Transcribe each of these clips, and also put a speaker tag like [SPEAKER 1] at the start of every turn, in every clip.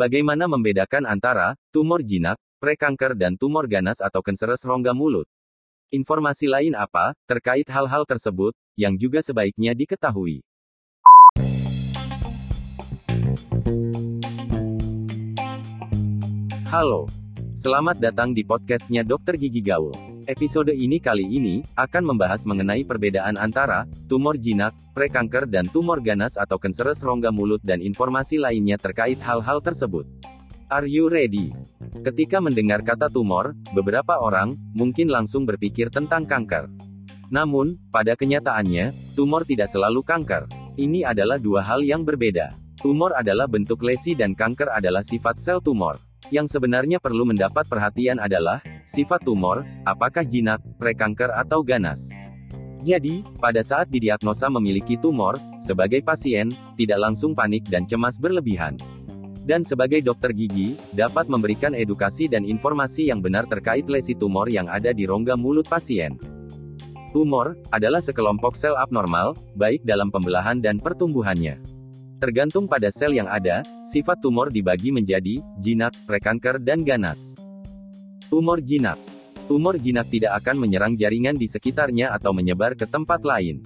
[SPEAKER 1] Bagaimana membedakan antara tumor jinak, prekanker dan tumor ganas atau kanseres rongga mulut? Informasi lain apa terkait hal-hal tersebut yang juga sebaiknya diketahui? Halo, selamat datang di podcastnya Dokter Gigi Gaul. Episode ini kali ini akan membahas mengenai perbedaan antara tumor jinak, prekanker dan tumor ganas atau kanseres rongga mulut dan informasi lainnya terkait hal-hal tersebut. Are you ready? Ketika mendengar kata tumor, beberapa orang mungkin langsung berpikir tentang kanker. Namun, pada kenyataannya, tumor tidak selalu kanker. Ini adalah dua hal yang berbeda. Tumor adalah bentuk lesi dan kanker adalah sifat sel tumor. Yang sebenarnya perlu mendapat perhatian adalah sifat tumor, apakah jinak, prekanker atau ganas. Jadi, pada saat didiagnosa memiliki tumor, sebagai pasien, tidak langsung panik dan cemas berlebihan. Dan sebagai dokter gigi, dapat memberikan edukasi dan informasi yang benar terkait lesi tumor yang ada di rongga mulut pasien. Tumor adalah sekelompok sel abnormal, baik dalam pembelahan dan pertumbuhannya. Tergantung pada sel yang ada, sifat tumor dibagi menjadi jinak, prekanker, dan ganas. Tumor jinak. Tumor jinak tidak akan menyerang jaringan di sekitarnya atau menyebar ke tempat lain.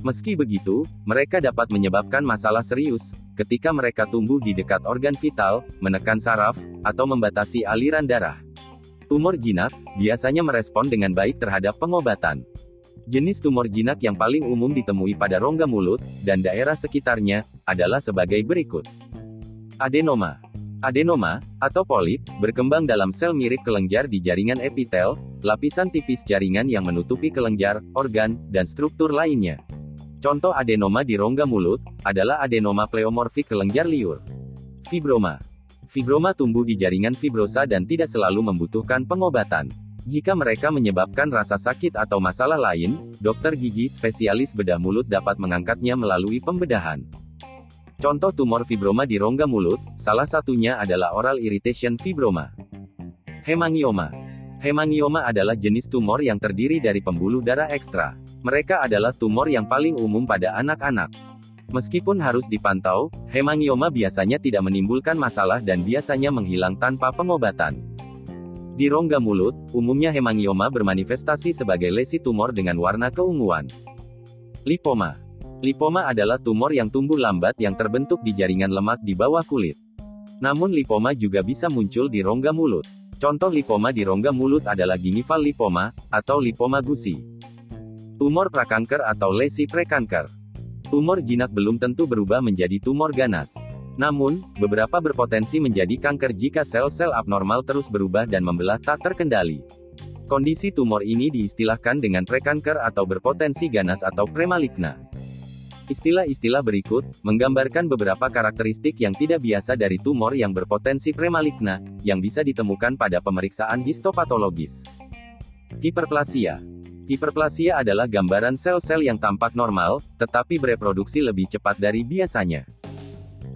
[SPEAKER 1] Meski begitu, mereka dapat menyebabkan masalah serius ketika mereka tumbuh di dekat organ vital, menekan saraf, atau membatasi aliran darah. Tumor jinak biasanya merespon dengan baik terhadap pengobatan. Jenis tumor jinak yang paling umum ditemui pada rongga mulut dan daerah sekitarnya adalah sebagai berikut. Adenoma. Adenoma, atau polip, berkembang dalam sel mirip kelenjar di jaringan epitel, lapisan tipis jaringan yang menutupi kelenjar, organ, dan struktur lainnya. Contoh adenoma di rongga mulut adalah adenoma pleomorfik kelenjar liur. Fibroma. Fibroma tumbuh di jaringan fibrosa dan tidak selalu membutuhkan pengobatan. Jika mereka menyebabkan rasa sakit atau masalah lain, dokter gigi, spesialis bedah mulut dapat mengangkatnya melalui pembedahan. Contoh tumor fibroma di rongga mulut, salah satunya adalah oral irritation fibroma. Hemangioma. Hemangioma adalah jenis tumor yang terdiri dari pembuluh darah ekstra. Mereka adalah tumor yang paling umum pada anak-anak. Meskipun harus dipantau, hemangioma biasanya tidak menimbulkan masalah dan biasanya menghilang tanpa pengobatan. Di rongga mulut, umumnya hemangioma bermanifestasi sebagai lesi tumor dengan warna keunguan. Lipoma. Lipoma adalah tumor yang tumbuh lambat yang terbentuk di jaringan lemak di bawah kulit. Namun lipoma juga bisa muncul di rongga mulut. Contoh lipoma di rongga mulut adalah gingival lipoma, atau lipoma gusi. Tumor prakanker atau lesi prekanker. Tumor jinak belum tentu berubah menjadi tumor ganas. Namun, beberapa berpotensi menjadi kanker jika sel-sel abnormal terus berubah dan membelah tak terkendali. Kondisi tumor ini diistilahkan dengan prekanker atau berpotensi ganas atau premaligna. Istilah-istilah berikut menggambarkan beberapa karakteristik yang tidak biasa dari tumor yang berpotensi premaligna, yang bisa ditemukan pada pemeriksaan histopatologis. Hiperplasia Hiperplasia adalah gambaran sel-sel yang tampak normal, tetapi bereproduksi lebih cepat dari biasanya.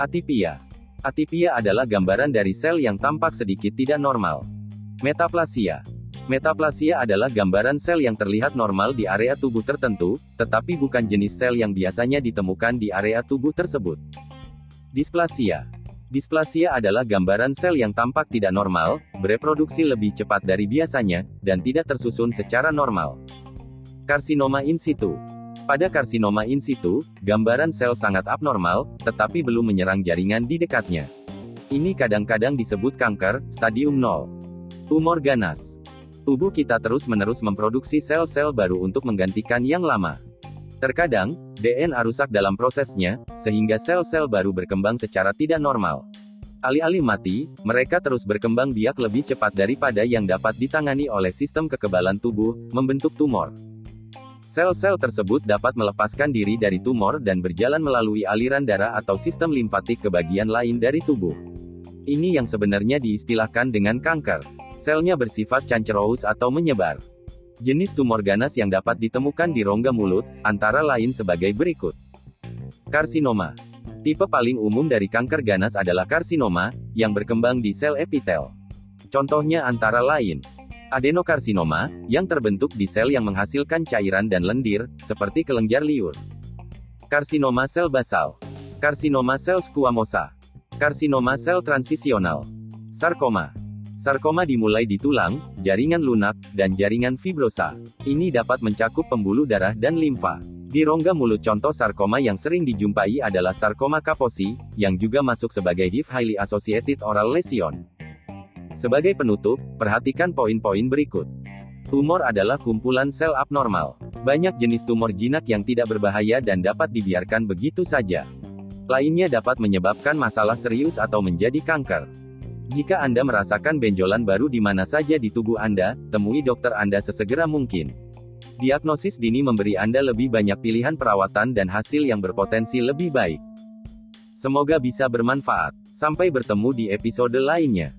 [SPEAKER 1] Atipia. Atipia adalah gambaran dari sel yang tampak sedikit tidak normal. Metaplasia. Metaplasia adalah gambaran sel yang terlihat normal di area tubuh tertentu, tetapi bukan jenis sel yang biasanya ditemukan di area tubuh tersebut. Displasia. Displasia adalah gambaran sel yang tampak tidak normal, bereproduksi lebih cepat dari biasanya, dan tidak tersusun secara normal. Karsinoma in situ. Pada karsinoma in situ, gambaran sel sangat abnormal, tetapi belum menyerang jaringan di dekatnya. Ini kadang-kadang disebut kanker, stadium 0. Tumor ganas. Tubuh kita terus-menerus memproduksi sel-sel baru untuk menggantikan yang lama. Terkadang, DNA rusak dalam prosesnya, sehingga sel-sel baru berkembang secara tidak normal. Alih-alih mati, mereka terus berkembang biak lebih cepat daripada yang dapat ditangani oleh sistem kekebalan tubuh, membentuk tumor. Sel-sel tersebut dapat melepaskan diri dari tumor dan berjalan melalui aliran darah atau sistem limfatik ke bagian lain dari tubuh. Ini yang sebenarnya diistilahkan dengan kanker. Selnya bersifat cancerous atau menyebar. Jenis tumor ganas yang dapat ditemukan di rongga mulut, antara lain sebagai berikut. Karsinoma. Tipe paling umum dari kanker ganas adalah karsinoma, yang berkembang di sel epitel. Contohnya antara lain, Adenokarsinoma, yang terbentuk di sel yang menghasilkan cairan dan lendir, seperti kelenjar liur. Karsinoma sel basal. Karsinoma sel squamosa. Karsinoma sel transisional. Sarkoma. Sarkoma dimulai di tulang, jaringan lunak, dan jaringan fibrosa. Ini dapat mencakup pembuluh darah dan limfa. Di rongga mulut contoh sarkoma yang sering dijumpai adalah sarkoma kaposi, yang juga masuk sebagai HIV highly associated oral lesion. Sebagai penutup, perhatikan poin-poin berikut. Tumor adalah kumpulan sel abnormal. Banyak jenis tumor jinak yang tidak berbahaya dan dapat dibiarkan begitu saja. Lainnya dapat menyebabkan masalah serius atau menjadi kanker. Jika Anda merasakan benjolan baru di mana saja di tubuh Anda, temui dokter Anda sesegera mungkin. Diagnosis dini memberi Anda lebih banyak pilihan perawatan dan hasil yang berpotensi lebih baik. Semoga bisa bermanfaat. Sampai bertemu di episode lainnya.